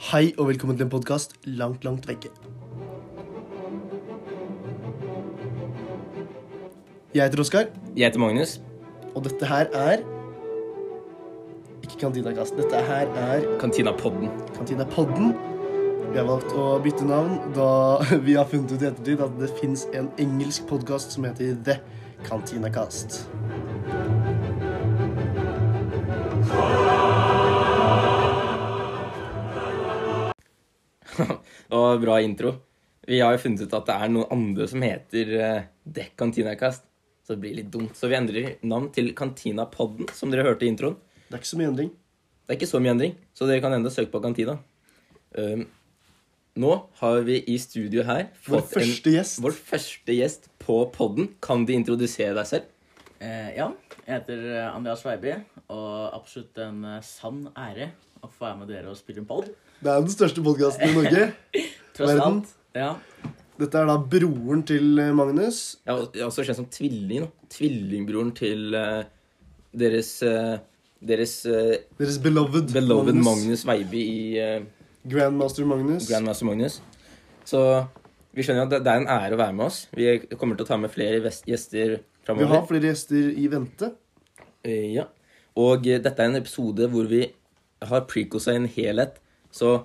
Hei og velkommen til en podkast langt, langt vekke. Jeg heter Oskar, Jeg heter Magnus. og dette her er Ikke Kantinakast. Dette her er Kantinapodden. Kantinapodden. Vi har valgt å bytte navn da vi har funnet ut i ettertid at det fins en engelsk podkast som heter The Kantinakast. Det var bra intro. Vi har jo funnet ut at det er noen andre som heter uh, The Kantinakast. Så det blir litt dumt. Så vi endrer navn til Kantinapodden, som dere hørte i introen. Det er ikke så mye endring. Det er ikke så mye endring, så dere kan enda søke på Kantina. Um, nå har vi i studio her Vår første gjest. vår første gjest på podden. Kan de introdusere deg selv? Eh, ja, jeg heter eh, Andreas Veiby, og absolutt en eh, sann ære å få være med dere og spille en pod. Det er den største podkasten i Norge. Tross Verden. alt. Ja. Dette er da broren til eh, Magnus. Jeg og- er også kjent som tvilling. da. Tvillingbroren til eh, deres eh, deres eh, Deres beloved, beloved Magnus, Veiby i eh, Grandmaster Magnus. Grandmaster Magnus. Så vi skjønner at det det er en ære å være med oss. Vi kommer til å ta med flere vest- gjester Vi har framover. flere gjester i vente. Eh, ja. Og eh, dette er en episode hvor vi har precosa en helhet. Så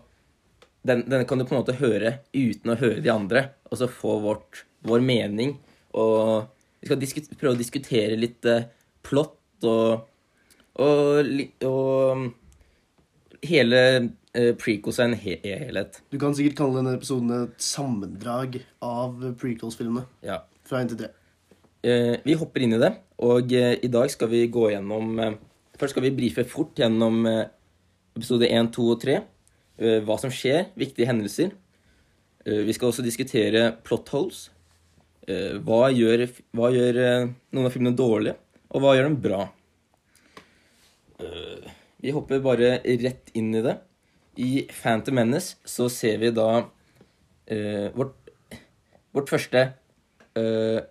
den, den, kan du på en måte høre uten å høre de andre, og så få vårt, vår mening. Og vi skal prøve å diskutere litt eh, plott og og, og mm, hele eh, precosa en he helhet. Du kan sikkert kalle denne episoden et sammendrag av prequels-filmene Ja. fra 1 til 3. Eh, vi hopper inn i det, og eh, i dag skal vi gå gjennom eh, Først skal vi brife fort gjennom eh, episode 1, 2 og 3. eh, hva som skjer, viktige hendelser. Eh, vi skal også diskutere plot holes. Eh, hva gjør, hva gjør noen av filmene dårlige, og hva gjør dem bra? Vi hopper bare rett inn i det. I Phantom Menace så ser vi da uh, vårt, vårt første uh,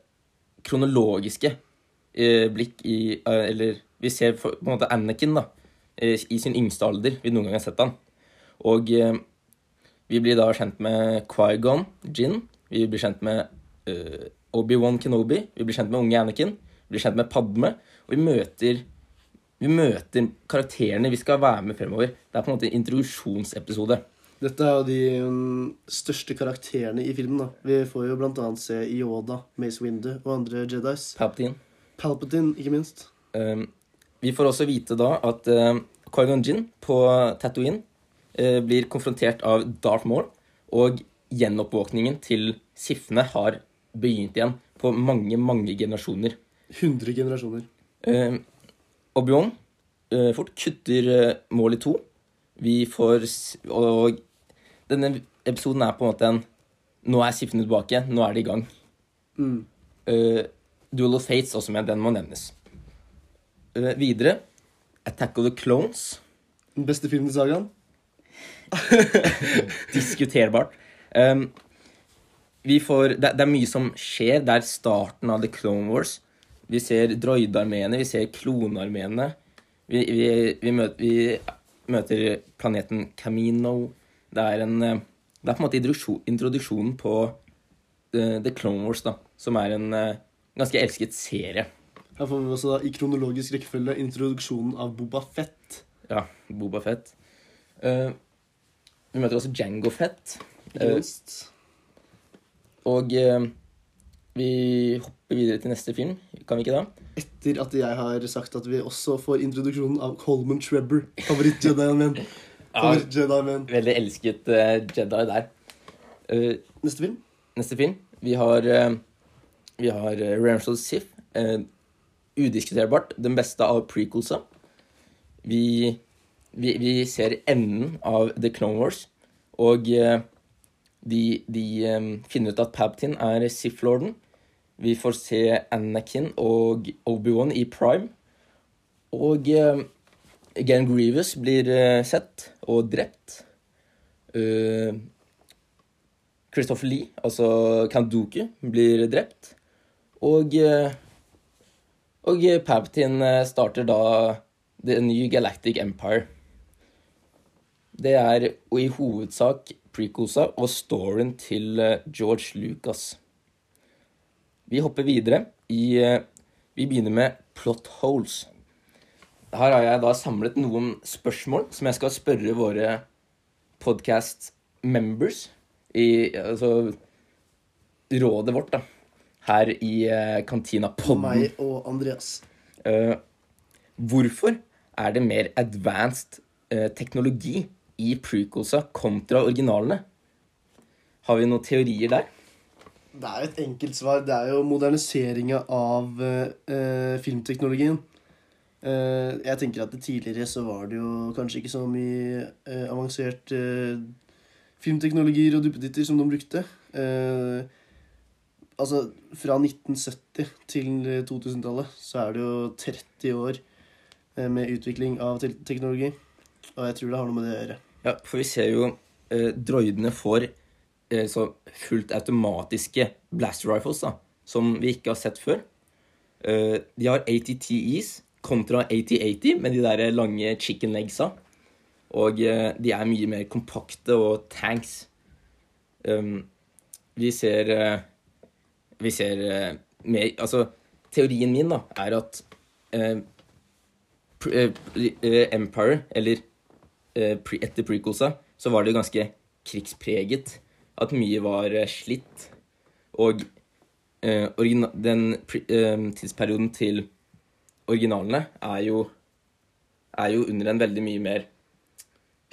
kronologiske uh, blikk i Eller vi ser på en måte Anakin da, i sin yngste alder. Vi noen gang har sett han. Og eh, vi blir da kjent med Quaigon, Jin. Vi blir kjent med eh, Obi-Wan Kenobi. Vi blir kjent med unge Anakin. Vi blir kjent med Padme. Og vi møter, vi møter karakterene vi skal være med fremover. Det er på en måte en introduksjonsepisode. Dette er jo de mm, største karakterene i filmen. da. Vi får jo annet se Yoda, Mace Windu og andre Jedis. Palpatine. Palpatine, ikke minst. Um, vi får også vite da at uh, Qui-Gon Jinn på Tatooine uh, blir konfrontert av Darth Maul, og gjenoppvåkningen til Sifne har begynt igjen på mange, mange generasjoner. 100 generasjoner. Eh, Obi-Wan uh, fort kutter eh, Maul i to. Vi får Og denne episoden er på en måte en Nå er Sifne tilbake, nå er det i gang. Mm. Eh, Duel of Fates også med, den må nevnes. Uh, videre Attack of the Clones. Den beste filmen i sagaen. Diskuterbart. Um, vi får, det, det er mye som skjer. Det er starten av The Clone Wars. Vi ser droidarmeene, vi ser klonarmeene. Vi, vi, vi, møter, vi møter planeten Camino. Det er, en, eh, det er på en måte introduksjonen på eh, The Clone Wars, da, som er en eh, ganske elsket serie. Her får vi også da i kronologisk rekkefølge introduksjonen av Boba Fett. Ja, Boba Fett. Eh, vi møter også Jango Fett. Ikke Eh, minst. og eh, vi hopper videre til neste film, kan vi ikke da? Etter at jeg har sagt at vi også får introduksjonen av Coleman Trevor. Favoritt-Jedien min. Favoritt ja. Veldig elsket uh, Jedi der. Uh, Neste film. neste film. Vi har, uh, vi har uh, Ramsel Sif. Uh, udiskuterbart den beste av prequelsa. Vi, vi, vi ser enden av The Clone Wars, og eh, de, de eh, finner ut at Palpatine er Sith-lorden. Vi får se Anakin og Obi-Wan i prime. Og uh, Gan Grievous blir eh, sett og drept. Uh, Christopher Lee, altså Kanduku, blir drept. Og eh, Og eh, eh, starter da The New Galactic Empire. Det er i hovedsak prequelsa og storyen til eh, George Lucas. Vi hopper videre i eh, Vi begynner med plot holes. Her har jeg da samlet noen spørsmål som jeg skal spørre våre podcast members i Altså rådet vårt, da. Her i eh, Kantina Podden. Meg og Andreas. Uh, hvorfor er det mer advanced uh, teknologi i prequelsa kontra originalene? Har vi noen teorier der? Det er jo et enkelt svar. Det er jo moderniseringa av eh, filmteknologien. Eh, jeg tenker at det tidligere så var det jo kanskje ikke så mye eh, avansert eh, filmteknologier og duppeditter som de brukte. Eh, altså, fra 1970 til 2000-tallet så er det jo 30 år eh, med utvikling av te teknologi. Og jeg tror det har noe med det å gjøre. Ja, for vi ser jo eh, droidene får eh, så fullt automatiske blaster rifles, da, som vi ikke har sett før. Eh, de har ATTEs kontra AT-80 med de der lange chicken legsa. Og eh, de er mye mer kompakte og tanks. Um, vi ser eh, Vi ser eh, mer Altså, teorien min da, er at Empire, eller etter prequelsa, så var det ganske krigspreget. At mye var eh, slitt. Og eh, den eh, tidsperioden til originalene er jo er jo under en veldig mye mer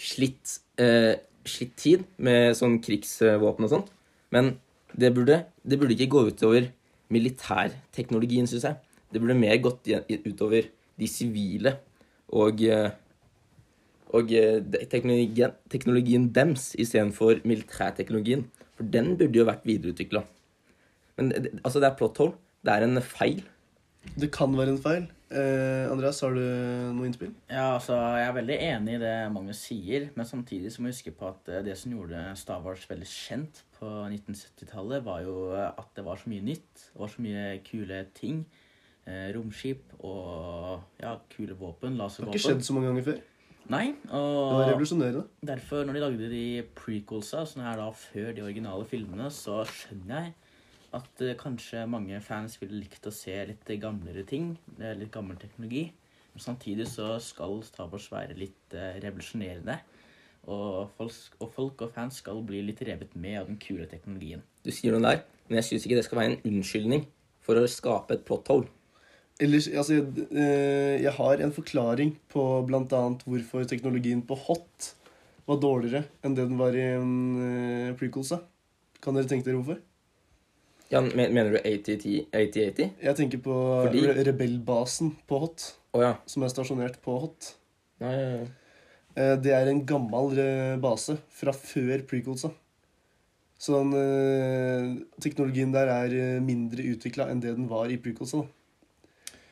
slitt, eh, slitt tid med sånn krigsvåpen og sånt. Men det burde, det burde ikke gå utover militærteknologien, syns jeg. Det burde mer gått utover de sivile og eh, og eh, teknologien, teknologien dems istedenfor militærteknologien. For den burde jo vært videreutvikla. Men altså, det er plot hole. Det er en feil. Det kan være en feil. Eh, Andreas, har du noe innspill? Ja, altså, Jeg er veldig enig i det Magnus sier, men samtidig så må vi huske på at eh, det som gjorde Star Wars veldig kjent på 1970-tallet, var jo eh, at det var så mye nytt. Det var så mye kule ting. Eh, romskip og ja, kule våpen. Det har ikke skjedd så mange ganger før. Nei, Det var og revolusjonerende. derfor, når de lagde de prequelsa, som er da før de originale filmene, så skjønner jeg at eh, kanskje mange fans ville likt å se litt gamlere ting, eh, litt gammel teknologi. Men samtidig så skal Star Wars være litt eh, revolusjonerende. Og folk, og folk og fans skal bli litt revet med av den kule teknologien. Du sier noe der, men jeg syns ikke det skal være en unnskyldning for å skape et plot hole. Ellers, altså, jeg, eh, jeg har en forklaring på bl.a. hvorfor teknologien på hot var dårligere enn det den var i en uh, prequelsa. Kan dere tenke dere hvorfor? Ja, mener du AT-80? 80 Jeg tenker på Fordi- re rebellbasen på hot, Oh, ja. som er stasjonert på hot. Ja, ja. Eh, Det er en gammel eh, base fra før prequelsa. Så den, eh, teknologien der er eh, mindre utvikla enn det den var i prequelsa. da.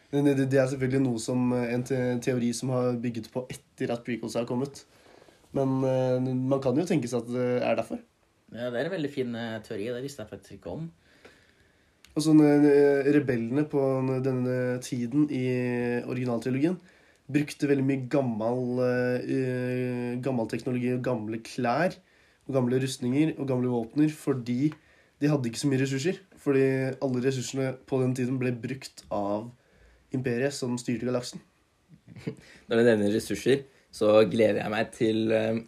Det, er selvfølgelig noe som, eh, en teori som har bygget på etter at prequels har kommet. Men eh, man kan jo tenke seg at det er derfor. Ja, det er en veldig fin eh, teori. Det visste jeg faktisk ikke om. Og sånn Rebellene på denne tiden i originaltrilogien brukte veldig mye gammel, gammel teknologi og gamle klær og gamle rustninger og gamle våpner fordi de hadde ikke så mye ressurser. Fordi alle ressursene på den tiden ble brukt av imperiet som styrte galaksen. Når du nevner ressurser, så gleder jeg meg til, eh,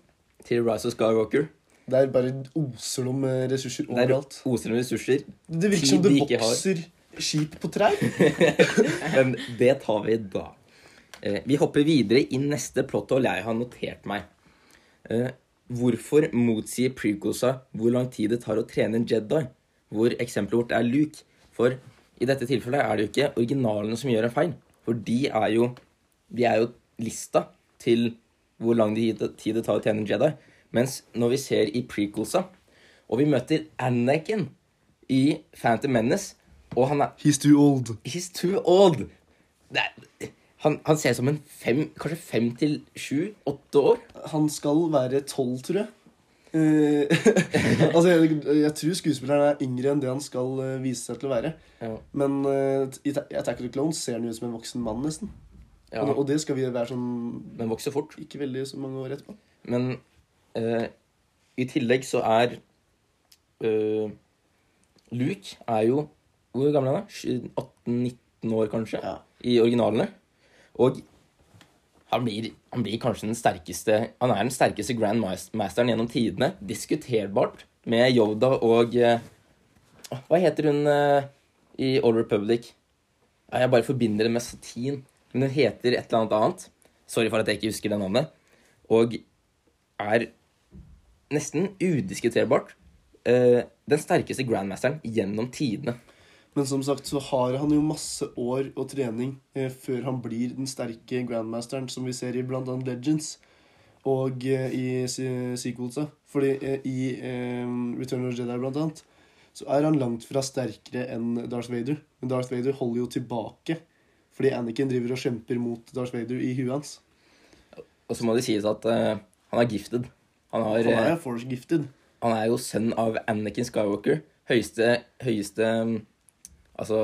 til Rise of Skywalker. Der bare oser de med ressurser Der overalt. oser med ressurser. Det virker som det de vokser skip på trær. Men det tar vi da. Eh, vi hopper videre i neste plotthold jeg har notert meg. Eh, hvorfor motsier prekosa hvor lang tid det tar å trene en Jedi? Hvor eksempelet vårt er Luke. For i dette tilfellet er det jo ikke originalene som gjør en feil. For de er jo, de er jo lista til hvor lang tid tid det tar å tjene en Jedi. Mens når vi ser i prequelsa, og vi møter Anakin i Phantom Menace, og han er He's too old. He's too old. Det er, han, han ser ut som en fem, kanskje fem til sju, åtte år. Han skal være tolv, tror jeg. Eh, altså, jeg, jeg tror skuespilleren er yngre enn det han skal uh, vise seg til å være. Ja. Men uh, i Attack of the Clones ser han ut som en voksen mann, nesten. Ja, Og, og det skal vi være sånn men vokser fort. ikke veldig så mange år etterpå. Men I tillegg så er Luke er jo Hvor gammel er han? 18-19 år, kanskje? Ja. I originalene. Og han blir, han blir kanskje den sterkeste Han er den sterkeste grandmasteren gjennom tidene. Diskuterbart med Yoda og eh, Hva heter hun eh, i Old Republic? Jeg bare forbinder det med Satin. Men hun heter et eller annet annet. Sorry for at jeg ikke husker det navnet. Og er nesten udiskuterbart eh, den sterkeste grandmasteren gjennom tidene. Men som sagt så har han jo masse år og trening eh, før han blir den sterke grandmasteren som vi ser i annet Legends og eh, i sequelsa. Fordi eh, i eh, Return of Jedi blant annet så er han langt fra sterkere enn Darth Vader. Men Darth Vader holder jo tilbake fordi Anakin driver og kjemper mot Darth Vader i huet hans. Og så må det sies at eh, han er gifted. Han, har, Han er eh, jo force gifted. han er jo sønn av Anakin Skywalker. Høyeste, høyeste Altså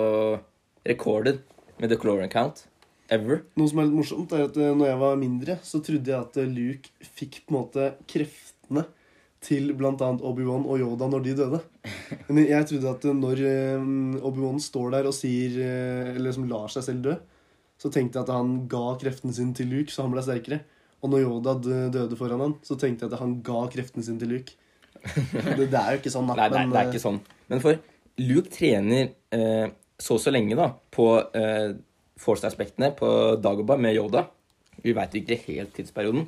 recorded med the Cloran count ever. Noe som er litt morsomt, er at eh, når jeg var mindre, så trodde jeg at eh, Luke fikk på en måte kreftene til bl.a. Obi-Wan og Yoda når de døde. Men jeg trodde at eh, når Obi-Wan står der og sier Eller som lar seg selv dø, så tenkte jeg at han ga kreftene sine til Luke, så han ble sterkere. Og når Yoda døde foran han, så tenkte jeg at han ga kreftene sine til Luke. Det, det er jo ikke sånn. Nei, det er, men, det er eh, ikke sånn. Men for Luke trener eh, så og så lenge da, på eh, Force-aspektene på Dagobah med Yoda. Vi veit ikke helt tidsperioden.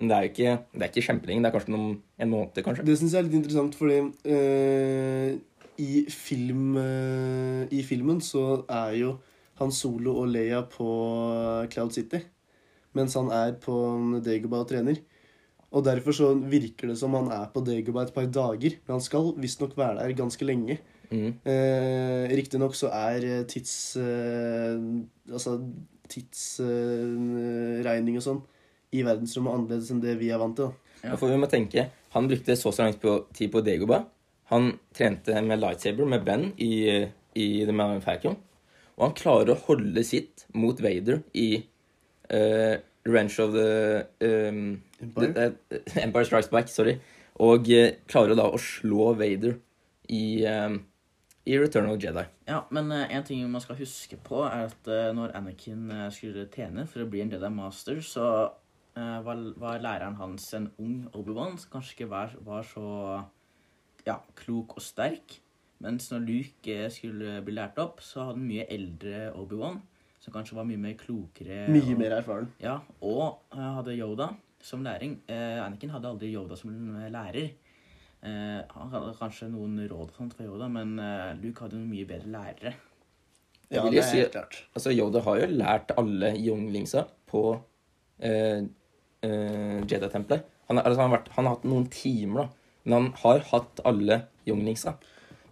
Men det er jo ikke, det er ikke kjempelenge. Det er kanskje noen, en måned, kanskje. Det syns jeg er litt interessant, fordi eh, i, film, eh, i filmen så er jo Han Solo og Leia på Cloud City, mens han er på Dagobah og trener. Og derfor så virker det som han er på Dagobah et par dager, men han skal visstnok være der ganske lenge. Mm. Eh, Riktignok så er eh, tids... Eh, altså tidsregning og sånn i verdensrommet annerledes enn det vi er vant til. da. Ja. For vi må tenke, Han brukte så så lang tid på Dagobah. Han trente med lightsaber med Ben i, i The Man Falcon. Og han klarer å holde sitt mot Vader i uh, Revenge of the um, Empire? The, uh, Empire Strikes Back. sorry. Og uh, klarer da å slå Vader i, um, i Return of Jedi. Ja, men uh, en ting man skal huske på, er at uh, når Anakin uh, skulle tjene for å bli en Jedi Master, så var, var læreren hans en ung Obi-Wan som kanskje ikke var, var så ja, klok og sterk. Mens når Luke skulle bli lært opp, så hadde han mye eldre Obi-Wan, som kanskje var mye mer klokere. Mye og, mer erfaren. Ja, og hadde Yoda som læring. Anakin hadde aldri Yoda som lærer. Eh, han hadde kanskje noen råd og sånt fra Yoda, men eh, Luke hadde noen mye bedre lærere. Ja, det er si- helt klart. Altså, Yoda har jo lært alle younglingsa på eh, eh, Jedi-tempelet. Han, altså, han, har han har hatt noen timer, da. Men han har hatt alle younglingsa.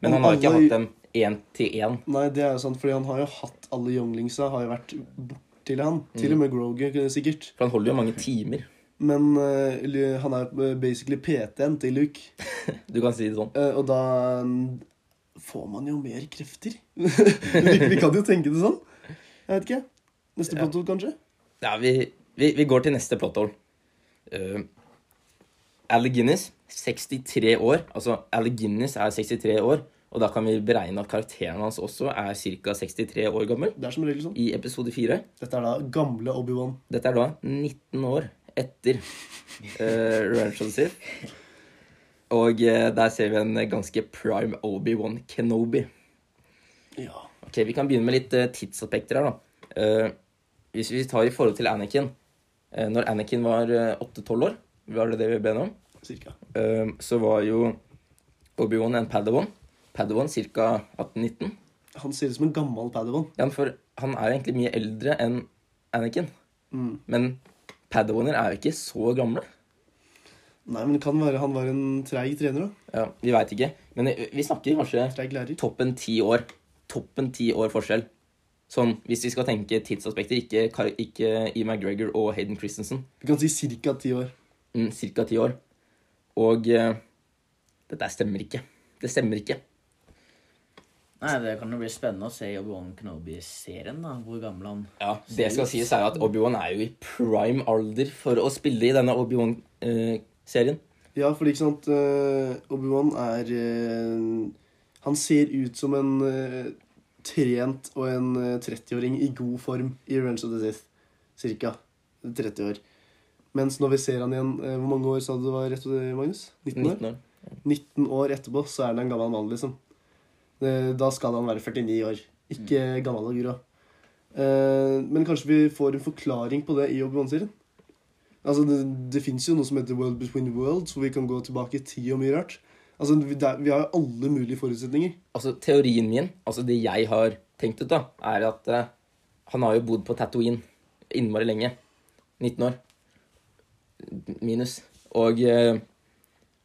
Men han har ikke hatt dem én til én. Nei, det er jo sant, fordi han har jo hatt alle younglingsa, har jo vært borti han. Mm. Til og med Groger, sikkert. For han holder jo mange timer. Men uh, han er eh, basically PT-en til Luke. Du kan si det sånn. Uh, og da mm, får man jo mer krefter. vi, vi kan jo tenke det sånn. Jeg vet ikke. Neste Ja. plotto, kanskje? Ja, vi, vi, vi går til neste plotthole. Uh, Alec Guinness, 63 år. Altså, Alec Guinness er 63 år. Og da kan vi beregne at karakteren hans også er ca. 63 år gammel. Det er som regel sånn. I episode 4. Dette er da gamle Obi-Wan. Dette er da 19 år etter uh, Revenge of the Sith. Og uh, der ser vi en ganske prime Obi-Wan Kenobi. Ja. Ok, Vi kan begynne med litt uh, tidsaspekter her, da. Hvis vi tar i forhold til Anakin Når Anakin var 8-12 år, var det det vi ble om, Cirka. så var jo Obi-Wan en Padawan. Padawan ca. 18-19. Han ser ut som en gammel Padawan. Ja, for han er jo egentlig mye eldre enn Anakin. Mm. Men Padawaner er jo ikke så gamle. Nei, men det kan være han var en treig trener, da. Ja, Vi veit ikke. Men eh, vi snakker kanskje toppen ti år. Toppen ti år forskjell. Sånn, Hvis vi skal tenke tidsaspekter, ikke, ikke E. McGregor og Hayden Christensen. Vi kan si cirka ti år. Mm, Cirka ti år. Og uh, dette stemmer ikke. Det stemmer ikke. Nei, Det kan jo bli spennende å se i Obi-Wan Kenobi-serien, da, hvor gammel han Ja, Det skal sies er at Obi-Wan er jo i prime alder for å spille i denne Obi-Wan-serien. Ja, fordi ikke sant eh, Obi-Wan er eh, Han ser ut som en eh, trent og en eh, 30-åring i god form i Revenge of the Sith. Cirka 30 år. Mens når vi ser han igjen eh, Hvor mange år sa du det var rett, Magnus? 19 år? 19 år. 19 år etterpå så er han en gammel mann, liksom. Eh, Da skal han være 49 år. Ikke gammel og grå. Eh, Men kanskje vi får en forklaring på det i Obi-Wan-serien? Altså, det, det fins jo noe som heter World Between Worlds, hvor vi kan gå tilbake i tid og mye rart. Altså, vi, der, vi har jo alle mulige forutsetninger. Altså, teorien min, altså det jeg har tenkt ut, da, er at uh, han har jo bodd på Tatooine innmari lenge. 19 år. Minus. Og eh,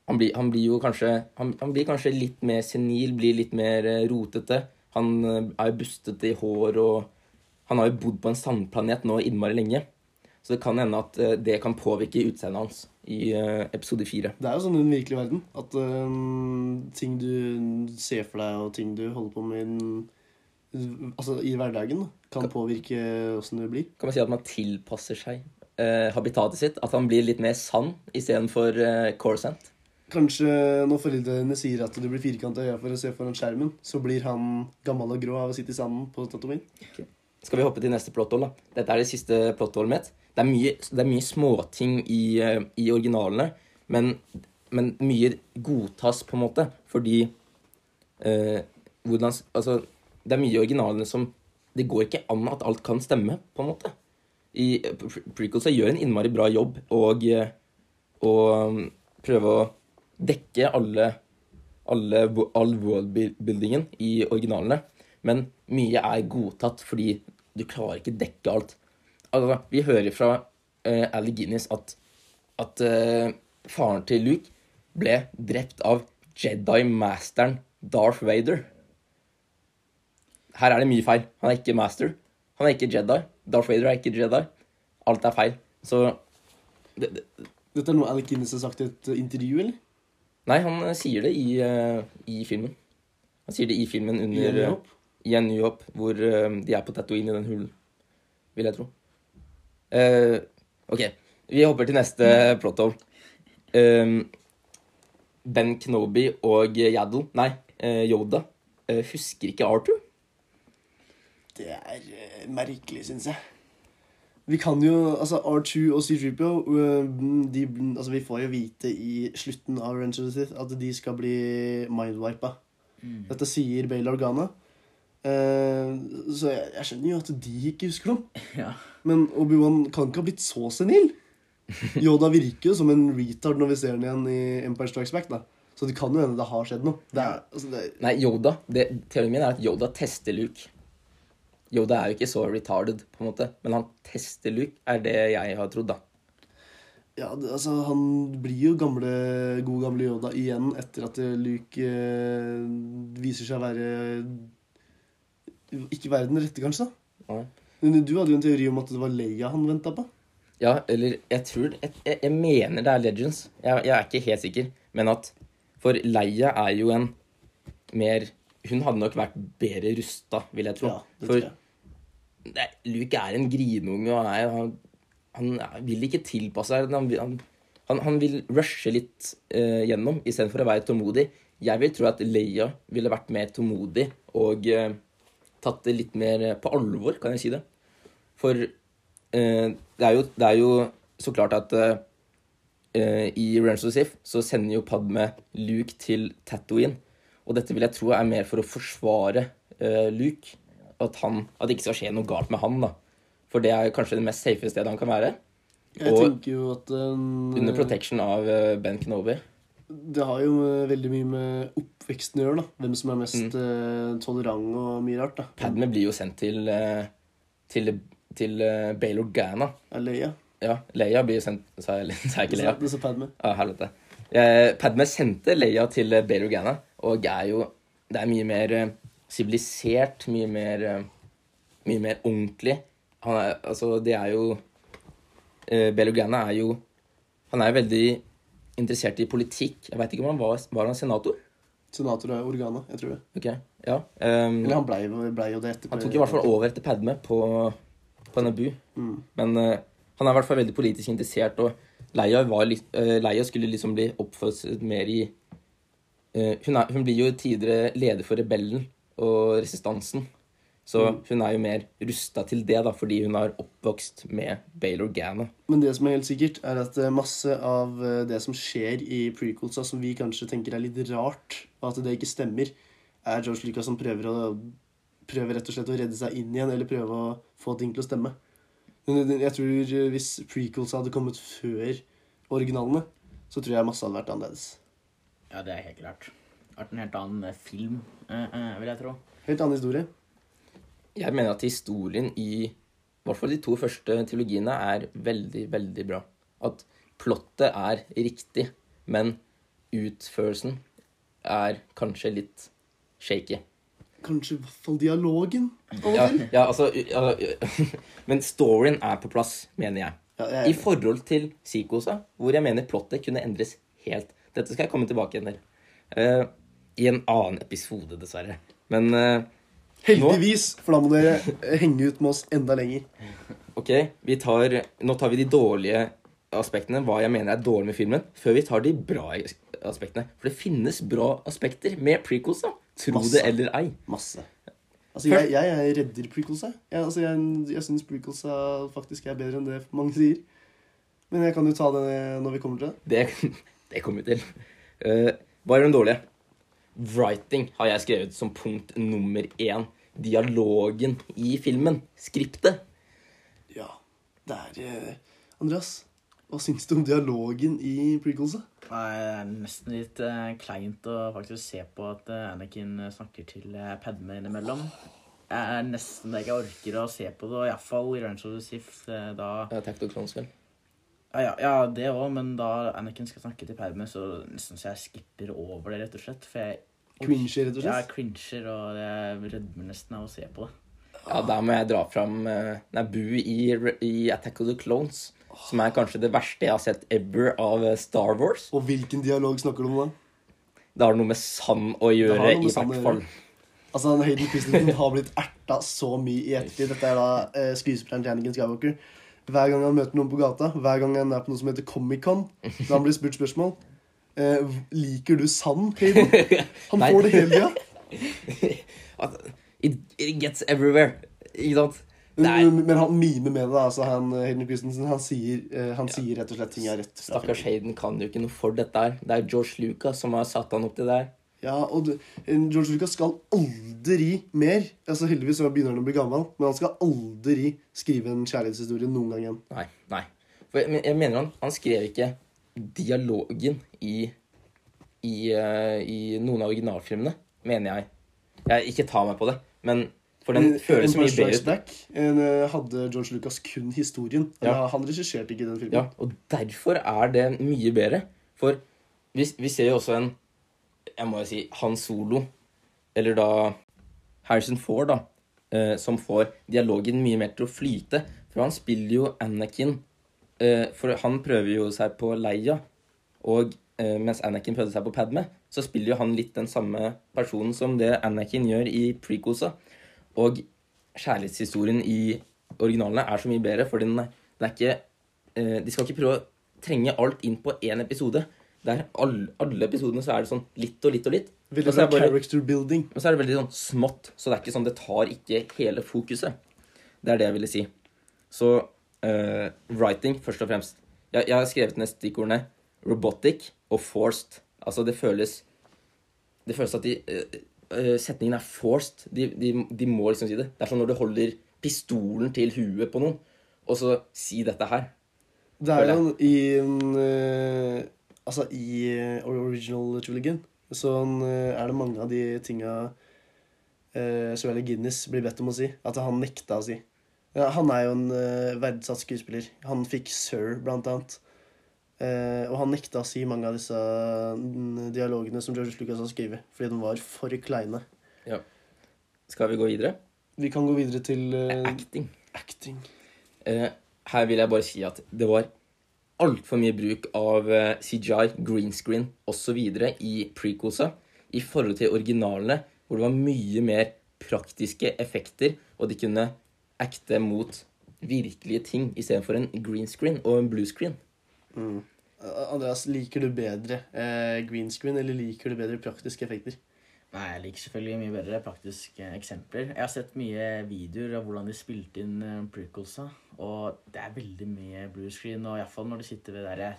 han, blir, han blir jo kanskje han, han blir kanskje litt mer senil, blir litt mer eh, rotete. Han eh, er jo bustete i hår, og han har jo bodd på en sandplanet nå innmari lenge. Så det kan hende at eh, det kan påvirke utseendet hans i episode fire. Det er jo sånn i den virkelige verden at øhm, ting du ser for deg, og ting du holder på med i, den, altså, i hverdagen, kan, kan påvirke åssen det blir. kan man si at man tilpasser seg eh, habitatet sitt. At han blir litt mer sand istedenfor eh, Corsant. Kanskje når foreldrene sier at du blir firkanta øya for å se foran skjermen, så blir han gammel og grå av å sitte i sanden på Tatooine. Skal vi hoppe til neste plotthold, da? Dette er det siste plottholdet mitt. Det er mye, mye småting i, eh, i originalene, men, men mye godtas på en måte, fordi eh, hvordan, Altså, det er mye i originalene som Det går ikke an at alt kan stemme, på en måte. I eh, prequelsa gjør en innmari bra jobb og, eh, og um, prøve å dekke alle, alle all worldbuildingen i originalene. Men mye er godtatt fordi du klarer ikke dekke alt. Altså, vi hører fra uh, Ali Guinness at, at uh, faren til Luke ble drept av Jedi-masteren Darth Vader. Her er det mye feil. Han er ikke master. Han er ikke Jedi. Darth Vader er ikke Jedi. Alt er feil. Så det, det, Dette er noe Alec Guinness har sagt i et intervju, eller? Nei, han eh, sier det i, eh, i filmen. Han sier det i filmen under I en eh, i en ny hopp, hvor de er på Tatooine i den hulen. Vil jeg tro. Uh, ok, vi hopper til neste plot hole. Um, ben Knoby og Yaddle, nei, Yoda, husker ikke Arthur. Det er merkelig, syns jeg. Vi kan jo Altså, R2 og C3PO uh, de, altså, Vi får jo vite i slutten av Revenge of the Sith at de skal bli mindwipa. Dette sier Bale Organa. Eh, så jeg, jeg skjønner jo at de ikke husker dem. Ja. Men Obi-Wan kan ikke ha blitt så senil. Yoda virker jo som en retard når vi ser den igjen i Empire Strikes Back. da Så det kan jo hende det har skjedd noe. Er, altså, det, Nei, Yoda, det, teorien min er at Yoda tester Luke. Yoda er jo ikke så retarded, på en måte, men han tester Luke, er det jeg har trodd, da. Ja, det, altså, han blir jo gamle, god gamle Yoda igjen etter at Luke eh, viser seg å være Ikke være den rette, kanskje. da. Men Du hadde jo en teori om at det var Leia han venta på. Ja, eller jeg tror jeg, jeg mener det er Legends. Jeg, jeg er ikke helt sikker. Men at For Leia er jo en mer Hun hadde nok vært bedre rusta, vil jeg tro. Ja, det For jeg. Luke er en grinunge, og han, er, han, han vil ikke tilpasse seg. Han, han, han, vil rushe litt uh, gjennom istedenfor å være tålmodig. Jeg vil tro at Leia ville vært mer tålmodig og uh, tatt det litt mer på alvor, kan jeg si det. For uh, det, er jo, det er jo så klart at uh, i Revenge of Sif så sender jo Padme Luke til Tatooine. Og dette vil jeg tro er mer for å forsvare uh, Luke. At, han, at det ikke skal skje noe galt med han. da. For det er kanskje det mest safe stedet han kan være. Jeg og- tenker jo at um, Under protection av uh, Ben Kenobi. Det har jo eh, veldig mye med oppveksten å gjøre. da Hvem som er mest Mm. uh, tolerant og mye rart. da Padme blir jo sendt til, eh, til, til Bail Organa. Leia. Ja, Leia blir sendt Sa jeg, sa jeg ikke Leia? Du sa Padme. Ja, helvete. Eh, Padme sendte Leia til eh, Bail Organa, og er jo Det er mye mer eh, sivilisert, mye mer eh, Mye mer ordentlig. Han er Altså, det er jo uh, Bail er jo Han er veldig interessert i politikk. Jeg veit ikke om han var, var han senator? Senator er Organa, jeg tror det. Ok, ja. Um, Eller han blei ble jo det etterpå. han tok i hvert fall over etter Padme på, på Naboo. Mm. Men uh, han er i hvert fall veldig politisk interessert, og Leia, var, eh, Leia skulle liksom bli oppfostret mer i eh, hun, er, hun blir jo tidligere leder for rebellen og resistansen. Så hun er jo mer rusta til det, da, fordi hun har oppvokst med Bail Organa. Men det som er helt sikkert, er at eh, masse av eh, det som skjer i prequelsa, som vi kanskje tenker er litt rart, og at det ikke stemmer, er George Lucas som prøver å prøver rett og slett å redde seg inn igjen, eller prøve å få ting til å stemme. Men jeg tror eh, hvis prequelsa hadde kommet før originalene, så tror jeg masse hadde vært annerledes. Ja, det er helt klart. Vært en helt annen eh, film, eh, eh, vil jeg tro. Helt annen historie. Jeg mener at historien i i hvert fall de to første trilogiene er veldig, veldig bra. At plottet er riktig, men utførelsen er kanskje litt shaky. Kanskje i hvert fall dialogen Ja, ja altså ja, Men storyen er på plass, mener jeg. Ja, I forhold til Psykosa, hvor jeg mener plottet kunne endres helt. Dette skal jeg komme tilbake igjen til. Uh, I en annen episode, dessverre. Men uh, heldigvis, for da må dere eh, henge ut med oss enda lenger. ok, vi tar, nå tar vi de dårlige aspektene, hva jeg mener er dårlig med filmen, før vi tar de bra aspektene. For det finnes bra aspekter med prequels, da. Tro Masse. det eller ei. Masse. Altså, jeg, jeg jeg redder prequels. Jeg, altså, jeg, jeg syns prequels faktisk er bedre enn det mange sier. Men jeg kan jo ta det når vi kommer til det. Det, det kommer vi til. Uh, hva er den dårlige? Writing har jeg skrevet som punkt nummer én. Dialogen i filmen. Skriptet. Ja, det er uh, Andreas, hva syns du om dialogen i prequelsa? Det er nesten litt uh, kleint å faktisk se på at Anakin snakker til Padme innimellom. Jeg er nesten det jeg orker å se på det, og iallfall i Range of the Sith. da Attack of Clones, vel. Ja, ja, ja det òg, men da Anakin skal snakke til Padme, så nesten så jeg skipper over det, rett og slett. For jeg Cringer, rett og Ja, slett? jeg cringer, og jeg rødmer nesten av å se på det. Ja, der må jeg dra fram uh, Naboo i, i Attack of the Clones. Som er kanskje det verste jeg har sett ever av eh, Star Wars. Og hvilken dialog snakker du om da? Det har noe med sand å gjøre, i hvert fall. Altså, han Hayden Christensen har blitt erta så mye i ettertid. Dette er da eh, skuespilleren til Anakin Skywalker. Hver gang han møter noen på gata, hver gang han er på noe som heter Comic-Con, da han blir spurt spørsmål eh, Liker du sand, Hayden? Han får det hele tida. At It, it gets everywhere. Ikke sant? Men, men han mimer med det. altså han, Hayden Christensen han sier, han ja. sier rett og slett ting er rett. Stakkars. Hayden kan jo ikke noe for dette her. Det er George Lucas som har satt han opp til det her. Ja, og George Lucas skal aldri mer Altså Heldigvis begynner han å bli gammel, men han skal aldri skrive en kjærlighetshistorie noen gang igjen. Nei. nei. For jeg, jeg mener han, han skrev ikke dialogen i, i, eh, i noen av originalfilmene, mener jeg. jeg. Ikke ta meg på det, men for den føles mye bedre ut. Eh, hadde George Lucas kun historien. Ja. Han regisserte ikke den filmen. Ja, og derfor er det mye bedre. For vi, vi ser jo også en Jeg må jo si Han Solo, eller da Harrison Ford, da, eh, som får dialogen mye mer til å flyte. For han spiller jo Anakin eh, For han prøver jo seg på Leia, og eh, mens Anakin prøvde seg på Padme, så spiller jo han litt den samme personen som det Anakin gjør i precosa. Og kjærlighetshistorien i originalene er så mye bedre, for den, er- ikke De skal ikke prøve å trenge alt inn på én episode. Der alle, alle episodene så er det sånn litt og litt og litt. Veldig Og så er det bare- character building. men så er det veldig sånn smått, så det er ikke sånn det tar ikke hele fokuset. Det er det jeg ville si. Så uh, writing, først og fremst. Jeg, jeg har skrevet ned stikkordene robotic og forced. Altså, det føles Det føles at de uh, uh, Setningen er forced. De, de, de må liksom si det. Det er som når du holder pistolen til huet på noen, og så si dette her. Det er jo i en Altså, i eh, original trilogien så eh, er det mange av de tinga uh, Suelle Guinness blir bedt om å si. At han nekta å si. Ja, han er jo en eh, verdsatt skuespiller. Han fikk Sir, blant annet. Uh, og han nekta å si mange av disse mm, dialogene som George Lucas har skrevet, fordi de var for kleine. Skal vi gå videre? Vi kan gå videre til uh, Acting. acting. Eh, her vil jeg bare si at det var altfor mye bruk av eh, CGI, green screen osv. i prequelsa i forhold til originalene, hvor det var mye mer praktiske effekter, og de kunne acte mot virkelige ting istedenfor en green screen og en blue screen. Mm. Andreas, liker du bedre eh, green screen eller liker du bedre praktiske effekter? Nei, jeg liker selvfølgelig mye bedre praktiske eksempler. Jeg har sett mye videoer av hvordan de spilte inn uh, prequelsa, og det er veldig mye blue screen, og iallfall når du sitter ved det derre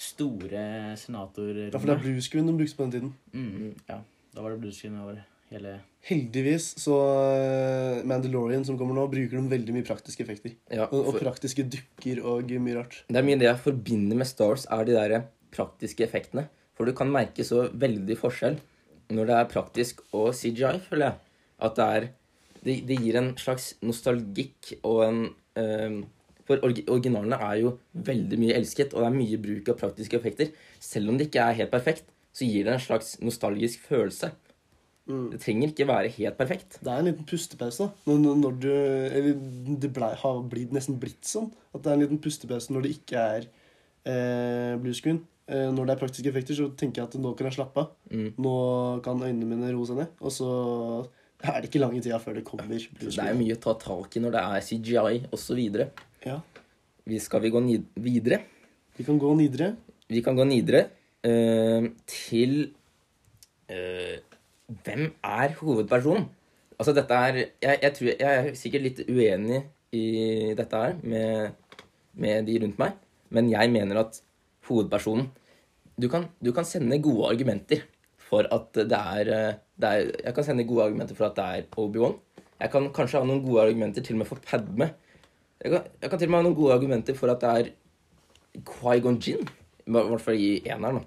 store senatorrommet. Ja, for det er blue screen de brukte på den tiden. Mm, ja, da var det blue screen over hele Heldigvis så eh, Mandalorian som kommer nå, bruker de veldig mye praktiske effekter. Ja, Og, og praktiske dukker og mye rart. det er mye det jeg forbinder med Stars, er de der praktiske effektene. For du kan merke så veldig forskjell når det er praktisk og CGI, føler jeg. At det er Det, det gir en slags nostalgikk og en eh, For originalene er jo veldig mye elsket, og det er mye bruk av praktiske effekter. Selv om det ikke er helt perfekt, så gir det en slags nostalgisk følelse. Mm. Det trenger ikke være helt perfekt. Det er en liten pustepause. da. Når, når- du, det ble, har blitt, nesten blitt sånn at det er en liten pustepause når det ikke er eh, blue screen. Eh, når det er praktiske effekter, så tenker jeg at nå kan jeg slappe av. Mm. Nå kan øynene mine roe seg ned. Og så er det ikke lange tida før det kommer Det er mye å ta tak i når det er CGI osv. Ja. Vi skal vi gå videre? Vi kan gå videre. Vi kan gå videre eh, til eh, Hvem er hovedpersonen? Altså, dette er jeg, jeg, tror, jeg er sikkert litt uenig i dette her med, med de rundt meg, men jeg mener at hovedpersonen du kan, du kan sende gode argumenter for at det er, eh, det er Jeg kan sende gode argumenter for at det er Obi-Wan. Jeg kan kanskje ha noen gode argumenter til og med for Padme. Jeg kan, jeg kan til og med ha noen gode argumenter for at det er Quaigon Gin. I hvert fall i eneren, da.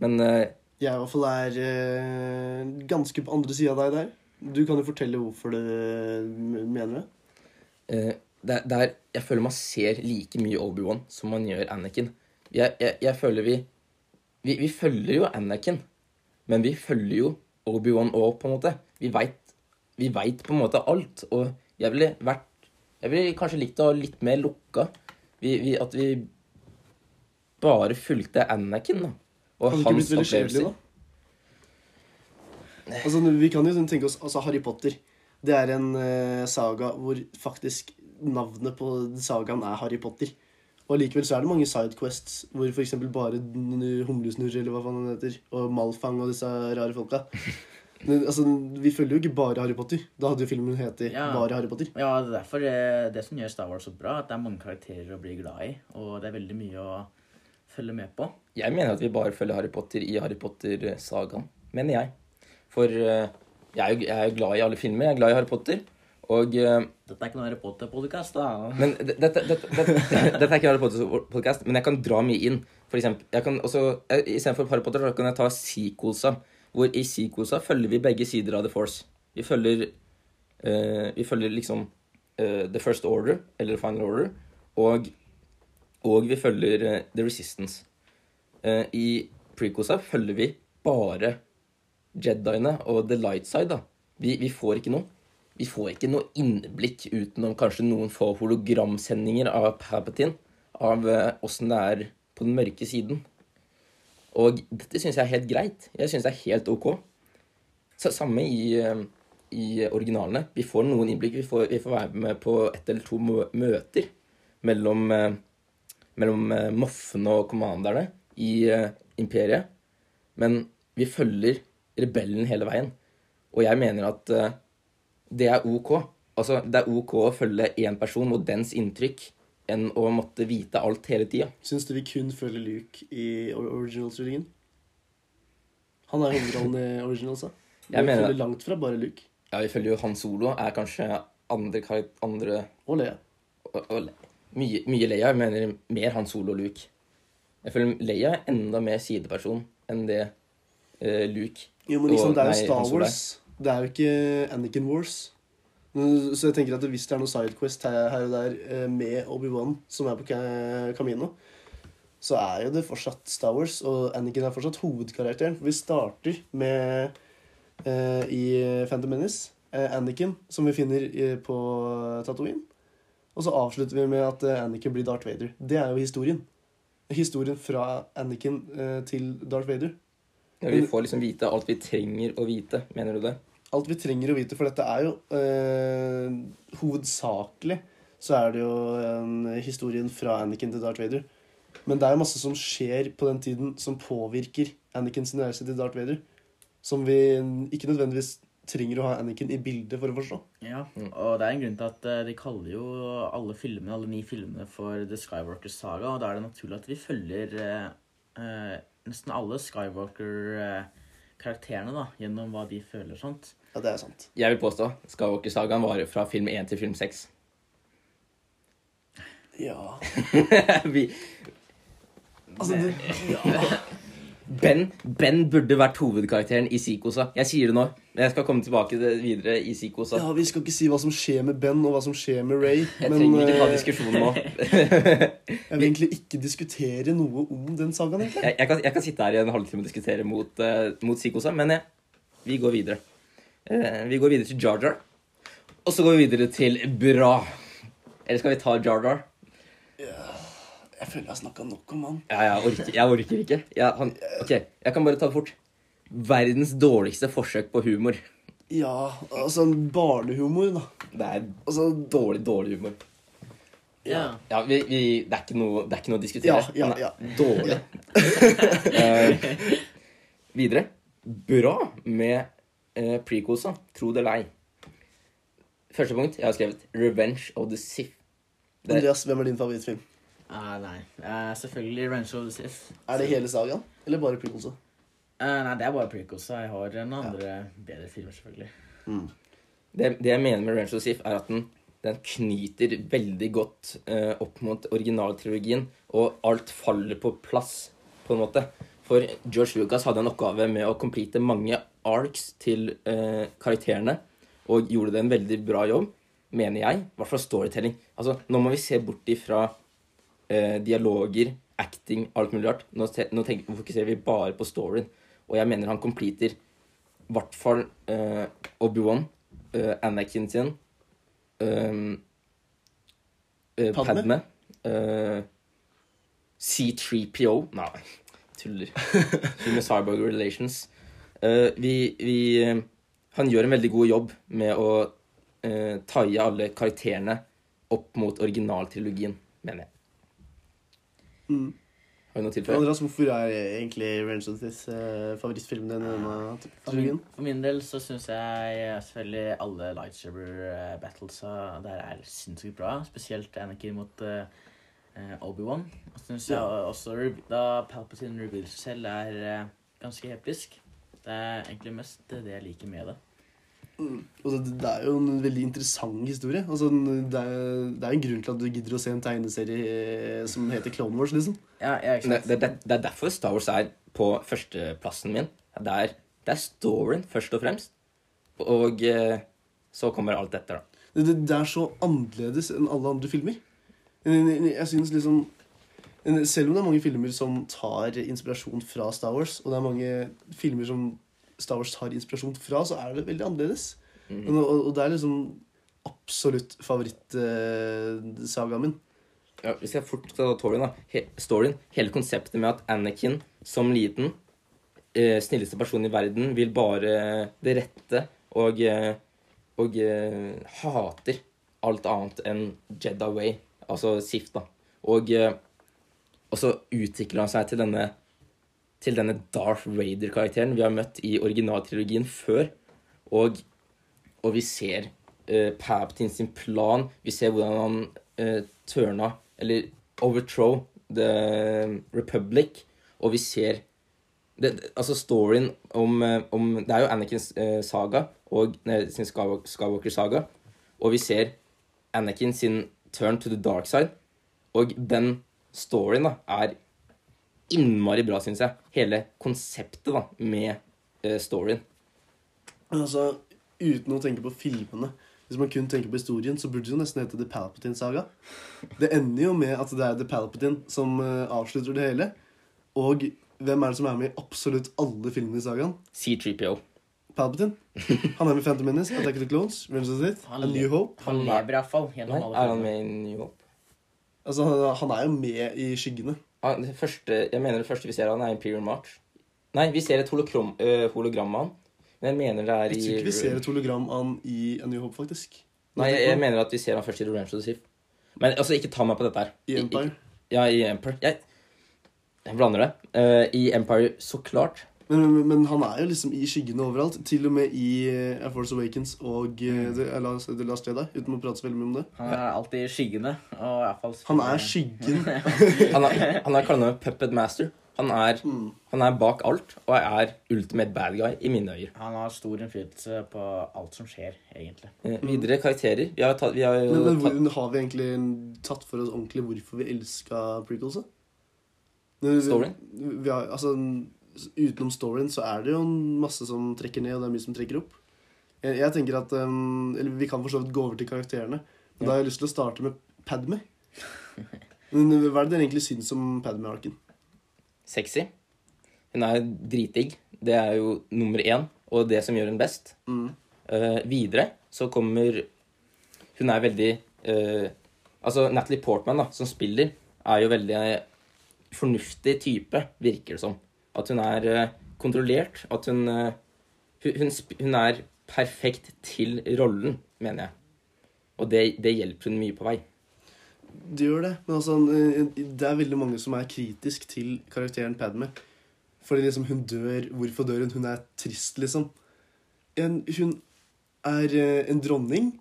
Men uh, Jeg i hvert fall er uh, ganske på andre sida av deg der. Du kan jo fortelle hvorfor du mener det. Uh, det, er- det er Jeg føler man ser like mye Obi-Wan som man gjør Anakin. Jeg, jeg, jeg føler vi, vi Vi følger jo Anakin, men vi følger jo Obi-Wan òg, på en måte. Vi veit vi vet på en måte alt. Og jeg ville vært Jeg ville kanskje likt å ha litt mer lukka. Vi, vi, at vi bare fulgte Anakin, da. Og Hadde hans opplevelser. Altså, vi kan jo tenke oss altså Harry Potter. Det er en eh, saga hvor faktisk navnet på sagaen er Harry Potter. Og likevel så er det mange sidequests hvor f.eks. bare n- Humlesnurr eller hva faen han heter, og Malfang og disse rare folka. Men, altså, vi følger jo ikke bare Harry Potter. Da hadde jo filmen hett Ja. bare Harry Potter. Ja, det er derfor det, det som gjør Star Wars så bra, at det er mange karakterer å bli glad i, og det er veldig mye å følge med på. Jeg mener at vi bare følger Harry Potter i Harry Potter-sagaen. Mener jeg. For eh, jeg er, jo, jeg er jo glad i alle filmer. Jeg er glad i Harry Potter. Og eh, Dette er ikke noe Harry da. Men dette, dette, dette, dette er ikke Harry men jeg kan dra mye inn. For eksempel, jeg kan også, Istedenfor Harry Potter så kan jeg ta sequelsa. Hvor i sequelsa følger vi begge sider av The Force. Vi følger, uh, vi følger liksom uh, The First Order, eller Final Order, og, og vi følger uh, The Resistance. I prequelsa følger vi bare Jediene og The Light Side. da. Vi, vi får ikke noe. Vi får ikke noe innblikk utenom kanskje noen få hologramsendinger av Palpatine. Av åssen det er på den mørke siden. Og dette syns jeg er helt greit. Jeg syns det er helt ok. Så, samme i, eh, i originalene. Vi får noen innblikk. Vi får, vi får være med på ett eller to møter mellom, eh, mellom eh, moffene og commanderne i eh, imperiet. Men vi følger rebellen hele veien. Og jeg mener at eh, det er ok. Altså, det er ok å følge én person og dens inntrykk enn å måtte vite alt hele tida. Syns du vi kun følger Luke i or- original-trilogien? Han er hovedrollen i originals, da. Vi mener følger langt fra bare Luke. Ja, vi følger jo Han Solo er kanskje andre, andre Og Leia. og, og, mye, mye Leia. Jeg mener mer Han Solo og Luke. Jeg føler Leia er enda mer sideperson enn det uh, Luke Jo, men liksom, Og- det er jo Star. Wars. Det er jo ikke Anakin Wars. Så jeg tenker at hvis det er noe sidequest her, og der eh, med Obi-Wan som er på Camino, så er jo det fortsatt Star Wars, og Anakin er fortsatt hovedkarakteren. For vi starter med eh, i Phantom Menace eh, Anakin, som vi finner på Tatooine. Og så avslutter vi med at Anakin blir Darth Vader. Det er jo historien. Historien fra Anakin til Darth Vader. Ja, Vi får liksom vite alt vi trenger å vite. Mener du det? alt vi trenger å vite, for dette er jo øh, hovedsakelig så er det jo en historien fra Anakin til Darth Vader. Men det er jo masse som skjer på den tiden som påvirker Anakin sin reise til Darth Vader. Som vi ikke nødvendigvis trenger å ha Anakin i bildet for å forstå. Ja, og det er en grunn til at eh, de kaller jo alle filmene, alle ni filmene for The Skywalker Saga, og da er det naturlig at vi følger eh, eh, nesten alle Skywalker-karakterene da, gjennom hva de føler sånt. Ja, det er sant. Jeg vil påstå Skywalker-sagaen varer fra film 1 til film 6. Ja. Vi, Altså, det, ben, ben burde vært hovedkarakteren i Psykosa. Jeg sier det nå. men Jeg skal komme tilbake videre i Psykosa. ja, Vi skal ikke si hva som skjer med Ben og hva som skjer med Ray. Jeg trenger ikke ta eh, diskusjonen nå. jeg vil egentlig ikke diskutere noe om den sagaen. egentlig. Jeg, jeg, kan, jeg kan sitte her i en halvtime og diskutere mot, uh, mot Psykosa, men eh, vi går videre. Uh, vi går videre til Jar Jar. Og så går vi videre til Bra. Eller skal vi ta Jar Jar? Jeg føler jeg har snakka nok om han. Ja, jeg orker, jeg orker ikke. Jeg, han, ok, jeg kan bare ta det fort. Verdens dårligste forsøk på humor. Ja, altså barnehumor, da. Det er Altså, dårlig, dårlig humor. Ja. Ja, vi, vi, det, er ikke noe, det er ikke noe å diskutere. Ja, ja, ja. Dårlig. uh, videre. Bra med uh, prequelsa. Tro det eller ei. Første punkt jeg har skrevet 'Revenge of the Sith'. Andreas, hvem er din favorittfilm? Ah, nei, Uh, selvfølgelig Revenge of the Sith. Er det hele sagaen, eller bare prequelsa? Uh, nei, det er bare prequelsa. Jeg har noen andre bedre filmer, selvfølgelig. det, det jeg mener med 'Revenge of the Sith', er at den, den knyter veldig godt uh, opp mot originaltrilogien, og alt faller på plass, på en måte. For George Lucas hadde en oppgave med å complete mange arcs til uh, karakterene, og gjorde det en veldig bra jobb, mener jeg. I hvert fall storytelling. Altså, nå må vi se bort ifra eh, dialoger, acting, alt mulig rart. Nå, nå tenker, fokuserer vi bare på storyen. Og jeg mener han completer i hvert fall eh, Obi-Wan, eh, Anakin sin, ehm, eh, Padme? Padme, eh, C3PO Nei, tuller. Human Cyborg Relations. Eh, vi, vi eh, Han gjør en veldig god jobb med å eh, taie alle karakterene opp mot originaltrilogien, mener jeg. Mm. Har du noe til? Andreas, hvorfor er egentlig Revenge of the Sith eh, favorittfilmen din denne trilogien? for min del så syns jeg eh, selvfølgelig alle lightsaber battles der er sinnssykt bra. Spesielt Anakin mot eh, eh, Obi-Wan. Og så syns jeg også da Palpatine revealer selv, er uh, ganske episk. Det er egentlig mest det jeg liker med det. Altså, det det er jo en veldig interessant historie. Altså, det, er, det er en grunn til at du gidder å se en tegneserie eh, som heter Clone Wars, liksom. Ja, jeg Det, det, det, det er derfor Star Wars er på førsteplassen min. Det er, det er storyen, først og fremst. Og eh, så kommer alt dette, da. Det, det, det er så annerledes enn alle andre filmer. Jeg synes liksom Selv om det er mange filmer som tar inspirasjon fra Star Wars, og det er mange filmer som Star Wars tar inspirasjon fra, så er det veldig annerledes. Og, og, og det er liksom absolutt favorittsagaen min. Ja, hvis jeg fort skal ta storyen, da. He, storyen, hele konseptet med at Anakin som liten, eh, snilleste person i verden, vil bare det rette og, eh, og eh, hater alt annet enn Jedi Way, altså Sif, da. Og, eh, og så utvikler han seg til denne til denne Darth Vader-karakteren vi har møtt i originaltrilogien før. Og, og vi ser uh, Palpatine sin plan. Vi ser hvordan han uh, tørna, eller overthrow The Republic. Og vi ser det, Altså storyen om, eh, om Det er jo Anakins eh, saga og nei, sin Skywalker-saga. Og vi ser Anakin sin turn to the dark side. Og den storyen da er innmari bra, syns jeg. Hele konseptet da med uh, storyen. Altså, uten å tenke på filmene Hvis man kun tenker på historien, så burde det jo nesten hete The Palpatine-saga. Det ender jo med at det er The Palpatine som uh, avslutter det hele. Og hvem er det som er med i absolutt alle filmene i sagaen? C3PO. Palpatine. Han er med i Phantom Menace, Attack of the Clones, Revenge of the Sith, A New. Hope. Han lever iallfall Nei, gjennom alle er han med i New Hope? Altså, han- han er jo med i skyggene. Ah, det første, jeg mener det første vi ser av han er Imperial March. Nei, vi ser et holokrom, øh, hologram av han. Men jeg mener det er Jeg i tror ikke vi ser et hologram av han i A New Hope, faktisk. Nei, jeg, jeg mener at vi ser han først i Revenge of the Sith. Men altså, ikke ta meg på dette her. I Empire. Ikke- Ja, i Empire. Jeg, Jeg blander det. Uh, I Empire, så klart. Men, men, men han er jo liksom i skyggene overalt. Til og med i eh, Air Force Awakens og mm. The, eh, Last- The Last Jedi, uten å prate så veldig mye om det. Han er alltid i skyggene. Og i fall Han er skyggen. Han er, han er kalt Puppet Master. Han er, Mm. han er bak alt og er ultimate bad guy i mine øyne. Han har stor innflytelse på alt som skjer, egentlig. Mm. videre karakterer. Vi har, tatt, vi har Men, men tatt har vi egentlig tatt for oss ordentlig hvorfor vi elska? Vi- Storyen? Vi har, altså, utenom storyen så er det jo masse som trekker ned, og det er mye som trekker opp. Jeg, jeg tenker at um, Eller vi kan for så vidt gå over til karakterene. Men Da har jeg lyst til å starte med Padme. Men Hva er det dere egentlig syns om Padme-arken? sexy. Hun er dritdigg. Det er jo nummer én, og det som gjør hun best. Mm. Uh, videre så kommer Hun er veldig uh, Altså, Natalie Portman, da, som spiller, er jo veldig eh, fornuftig type, virker det som. At hun er eh, kontrollert. At hun eh, hun, hun, er perfekt til rollen, mener jeg. Og det, det hjelper hun mye på vei. Det gjør det. Men altså, eh, det er veldig mange som er kritisk til karakteren Padme. Fordi liksom hun dør Hvorfor dør hun? Hun er trist, liksom. En, hun er en dronning.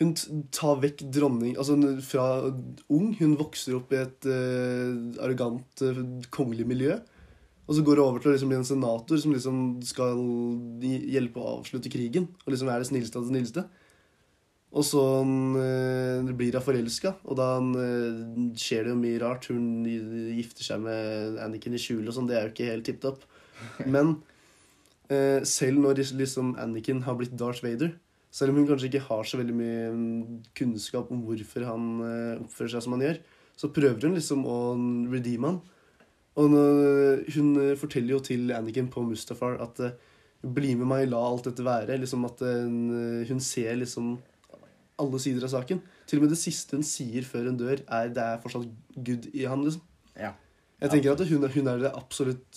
Hun tar vekk dronning Altså fra ung. Hun vokser opp i et uh, arrogant, uh, kongelig miljø. Og så går det over til å liksom bli en senator som liksom skal hjelpe å avslutte krigen. Og liksom er det snilleste av det snilleste. Og så eh, blir hun forelska, og da eh, skjer det jo mye rart. Hun gifter seg med Anniken i skjul og sånn. Det er jo ikke helt tipp topp. Men eh, selv når liksom Anniken har blitt Darth Vader, selv om hun kanskje ikke har så veldig mye mm, kunnskap om hvorfor han oppfører seg som han gjør, så prøver hun liksom å redeeme han. Og hun eh, forteller jo til Anniken på Mustafar at eh, bli med meg, la alt dette være. Liksom at eh, hun ser liksom alle sider av saken. Til og med det siste hun sier før hun dør, er det er fortsatt good i han. liksom. Ja. Jeg tenker at hun, hun er det absolutt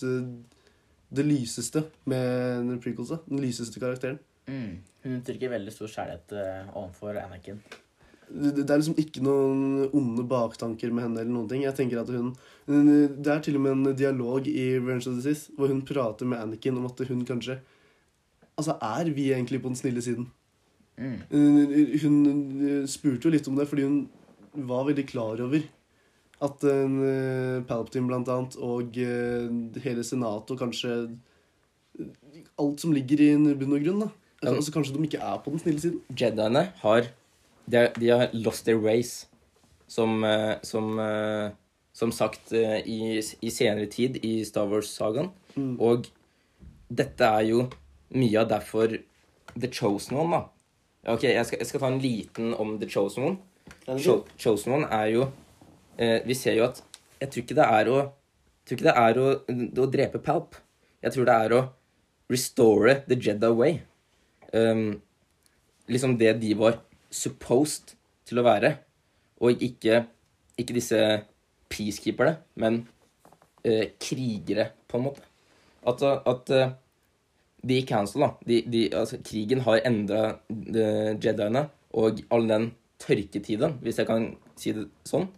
det lyseste med prequelsa. Den lyseste karakteren. Mm. Hun uttrykker veldig stor kjærlighet overfor Anakin. Det, er liksom ikke noen onde baktanker med henne. eller noen ting. Jeg tenker at hun, Det er til og med en dialog i Revenge of the Sith hvor hun prater med Anakin om at hun kanskje Altså, er vi egentlig på den snille siden? Mm. Hun spurte jo litt om det, fordi hun var veldig klar over at uh, Palpatine blant annet, og uh, hele senatet, og kanskje eh, alt som ligger i bunn og grunn, da. Ja. Altså, kanskje de ikke er på den snille siden. Jediene har de, de har lost their ways, som, eh, som, eh, som sagt eh, i, i senere tid i Star Wars-sagaen. Mm. Og dette er jo mye av derfor The Chosen One, da. Ok, jeg skal, jeg skal ta en liten om The Chosen One. Cho Chosen One er jo eh, Vi ser jo at Jeg tror ikke det er å Jeg tror ikke det er å, å drepe Palp. Jeg tror det er å restore the Jedda way. Um, liksom det de var supposed til å være. Og ikke, ikke disse peacekeeperne, men eh, krigere, på en måte. At, at eh, de i Council, da de, de, altså, Krigen har endra Jediene, og all den tørketiden, hvis jeg kan si det sånn,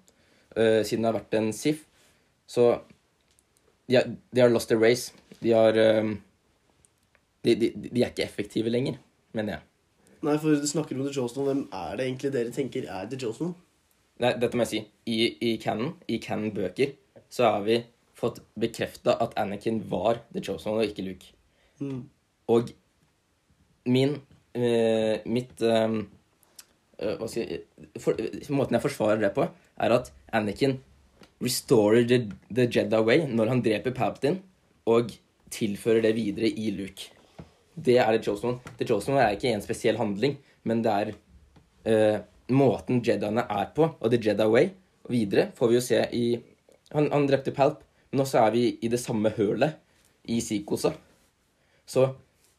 uh, siden det har vært en Sif, så de har, de har lost the race. De har um, de, de, de er ikke effektive lenger, mener jeg. Nei, for du snakker om The Chosen Hvem er det egentlig dere tenker er The Chosen Nei, dette må jeg si. I, i canon, i canon-bøker, så har vi fått bekrefta at Anakin var The Chosen og ikke Luke. Mm. Og min uh, Mitt eh, Hva skal jeg for, Måten jeg forsvarer det på, er at Anakin restorer the, the Jedi way når han dreper Palpatine, og tilfører det videre i Luke. Det er The Chosen One. The Chosen One er ikke en spesiell handling, men det er uh, måten Jediene er på, og The Jedi Way. Og videre får vi jo se i Han, han drepte Palp, men også er vi i det samme hølet i Sikosa. Så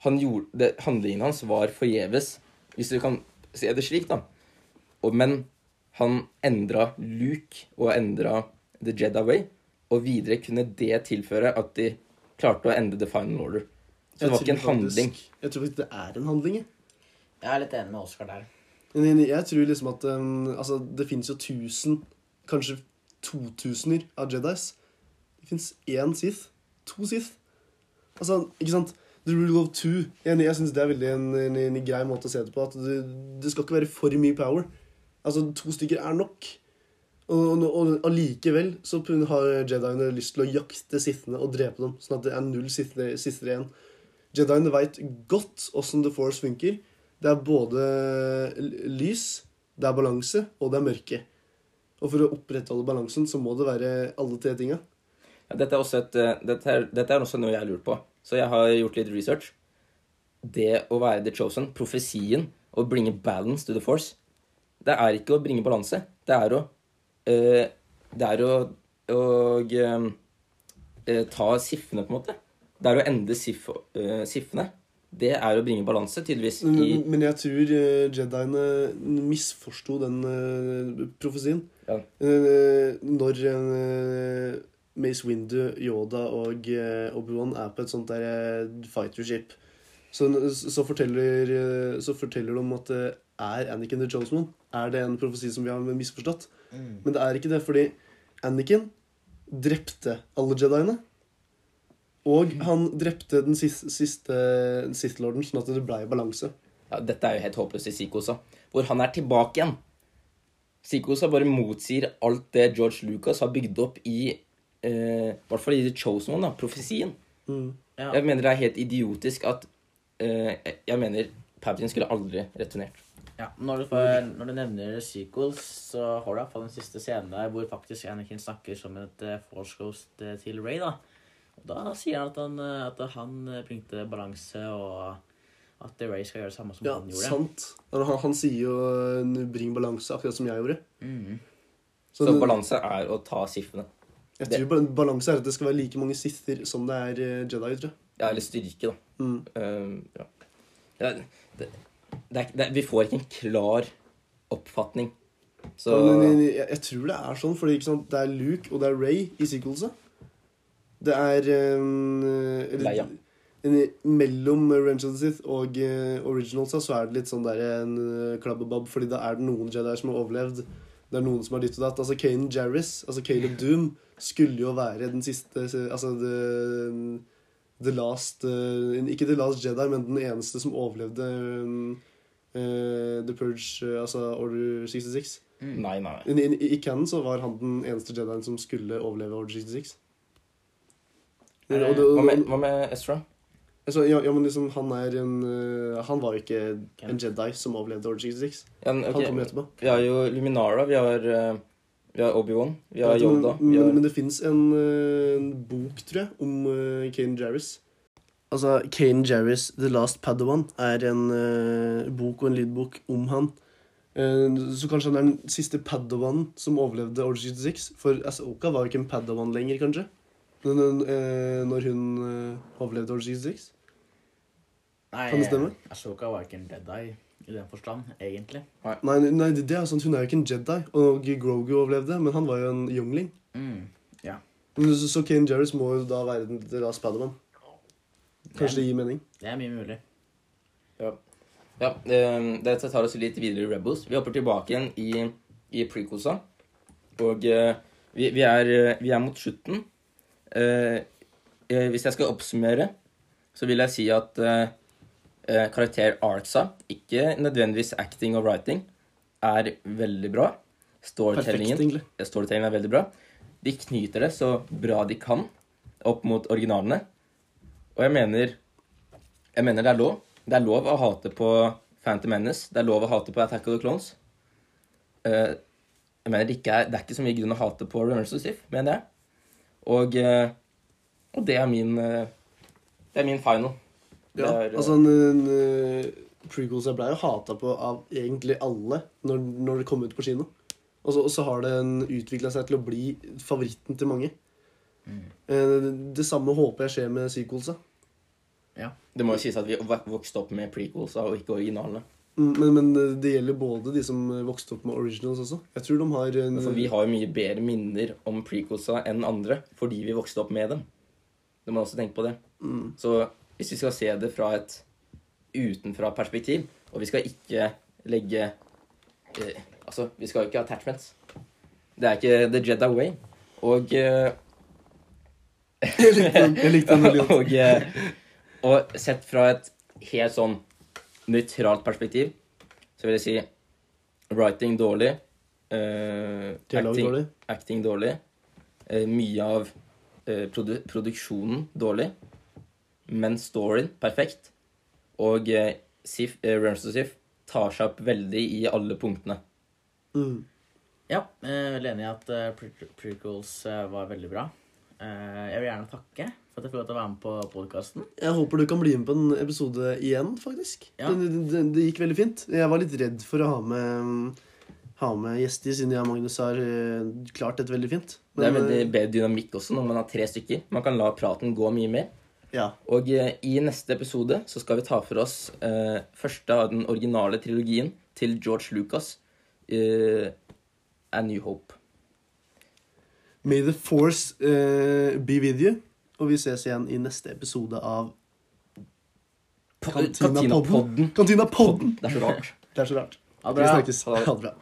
han gjorde, det, handlingen hans var forgjeves, hvis du kan se det slik, da. Og, men han endra Luke og endra The Jedi Way, og videre kunne det tilføre at de klarte å ende The Final Order. Så det var ikke en tror handling. faktisk- Jeg tror faktisk det er en handling. jeg. Jeg er litt enig med Oskar der. Jeg, tror liksom at um, altså, det finnes jo tusen, kanskje totusener av Jedis. Det fins én Sith. To Sith. Altså, ikke sant? The rule of two. Jeg, jeg syns det er veldig en, en, en grei måte å se det på. At det, det skal ikke være for mye power. Altså, to stykker er nok. Og, og, allikevel så har Jediene lyst til å jakte Sithene og drepe dem. Sånn at det er null Sithere Sithere igjen. Jediene veit godt åssen The Force funker. Det er både lys, det er balanse, og det er mørke. Og for å opprettholde balansen så må det være alle tre tinga. Ja, dette, et, eh, dette, er, dette også noe jeg har lurt på. Så jeg har gjort litt research. Det å være the chosen, profesien, å bringe balance to the force, det er ikke å bringe balanse. Det er å øh, Det er å, eh, eh, ta siffene, på en måte. Det er å endre sif, eh, siffene. Det er å bringe balanse, tydeligvis. Men, men jeg tror uh, Jediene misforsto den uh, profesien. Ja. Eh, når eh, Mace Windu, Yoda og uh, Obi-Wan er på et sånt der eh, fightership, så, så, forteller, eh, så forteller de om at det er Anakin the Jonesman? One. Er det en profesi som vi har misforstått? Men det er ikke det, fordi Anakin drepte alle Jediene. Og han drepte den siste, siste siste lorden, sånn at det ble balanse. ja, dette er jo helt håpløst i Psykosa, hvor han er tilbake igjen. Psykosa bare motsier alt det George Lucas har bygd opp i eh, I hvert fall i The Chosen One, da, profesien. Ja. Jeg mener det er helt idiotisk at eh, Jeg mener Palpatine skulle aldri returnert. Ja, når du, får, når du nevner sequels, så har du i hvert fall den siste scenen der hvor faktisk Anakin snakker som et uh, force ghost eh, til Ray da. Da sier han at han, eh, at han eh, bringte balanse, og at Ray skal gjøre det samme som Ja, han gjorde. sant. Han, han sier jo eh, 'bring balanse', akkurat som jeg gjorde. Mm. Så, Så balanse er å ta siffene. jeg tror det. balanse er at det skal være like mange sither som det er Jedi, tror jeg. Ja, eller styrke, da. Mm. Eh, ja. Det det, det er, det, vi får ikke en klar oppfatning. Så Ja, men jeg, jeg, tror det er sånn, for det er Luke og det er Ray i sequelset. Det er um, Leia. Mellom Revenge of the Sith og uh, originalsa så er det litt sånn der en uh, klabbebab, fordi da er det noen Jedi som har overlevd. Det er noen som har ditt og datt. Altså Kanan Jarris, altså Caleb Doom, skulle jo være den siste Altså the, the last uh, Ikke The Last Jedi, men den eneste som overlevde um, uh, The Purge, altså Order 66. Nei, nei. I, i, I canon så var han den eneste Jedien som skulle overleve Order 66. Er det- Og Hva med, hva med Ezra? Altså, ja, ja, men liksom, han er en uh, Han var ikke en Jedi som overlevde Order 66. Ja, okay. Han kommer etterpå. Vi har jo Luminara, vi har, uh, vi har Obi-Wan, vi har Yoda Men, vi har... men, men det fins en, uh, en bok, tror jeg, om uh, Kane Jarris. Altså, Kane Jarris The Last Padawan er en bok og en lydbok om han. Eh, så kanskje han er den siste Padawan som overlevde Order 66. For Asoka var jo ikke en Padawan lenger, kanskje? Men, øh, når hun øh, overlevde år 66. Nei, Kan det stemme? Ashoka var ikke en Jedi i den forstand, egentlig. Nei, nei det, det er sant, hun er jo ikke en Jedi. Og Grogu overlevde, men han var jo en jungling. Mm. ja. Så, så Kane Jarris må jo da være den Last Padawan. Kanskje det gir mening? Det er mye mulig. Ja, eh, Dette tar oss litt videre i Rebels. Vi hopper tilbake igjen i, i prequelsa. Og uh, vi, vi, er, eh, vi er mot slutten. Eh, eh, hvis jeg skal oppsummere, så vil jeg si at eh, karakter Artsa, ikke nødvendigvis acting og writing, er veldig bra. Storytellingen, Perfekt, storytellingen er veldig bra. De knyter det så bra de kan opp mot originalene. Og jeg mener Jeg mener det er lov. Det er lov å hate på Phantom Menace. Det er lov å hate på Attack of the Clones. Jeg mener det, ikke er, det er ikke så mye grunn å hate på Reverse of Sith, mener jeg. Og, eh, og det er min eh, Det er min final. Ja, er, eh, altså en, en Prequels jeg blei jo hata på av egentlig alle når, når det kom ut på kino. Og så, og så har den utvikla seg til å bli favoritten til mange. Mm. det samme håper jeg skjer med sequelsa. Det må jo sies at vi vokste opp med prequelsa og ikke originalene. Mm, Men, men det gjelder både de som vokste opp med originals også. Jeg tror de har en, For vi har jo mye bedre minner om prequelsa enn andre fordi vi vokste opp med dem. Du må også tenke på det. mm, Så hvis vi skal se det fra et utenfra perspektiv, og vi skal ikke legge eh, Altså, vi skal jo ikke ha attachments. Det er ikke the Jedi way. Og eh, Jeg likte den, jeg likte den veldig godt. og, eh, og sett fra et helt sånn nøytralt perspektiv, så vil jeg si writing dårlig. Uh, acting, dårlig. acting dårlig. Uh, mye av uh, produ produksjonen dårlig. Men storyen perfekt. Og uh, Sif, Sif tar seg opp veldig i alle punktene. Mm. Ja, jeg er veldig enig i at pre prequels var veldig bra. Eh, jeg vil gjerne takke for at jeg får lov til å være med på podkasten. Jeg håper du kan bli med på en episode igjen, faktisk. Ja. Det, det, det gikk veldig fint. Jeg var litt redd for å ha med, ha med gjester, siden jeg og Magnus har eh, klart dette veldig fint. det er veldig eh, bedre dynamikk også når man har tre stykker. Man kan la praten gå mye mer. ja. Og eh, i neste episode så skal vi ta for oss eh, første av den originale trilogien til George Lucas, eh, A New Hope. May the force uh, be with you. Og vi ses igjen i neste episode av Kantina-podden. Kantina-podden. Det er så rart. Det er så rart. Vi snakkes. Ha det bra.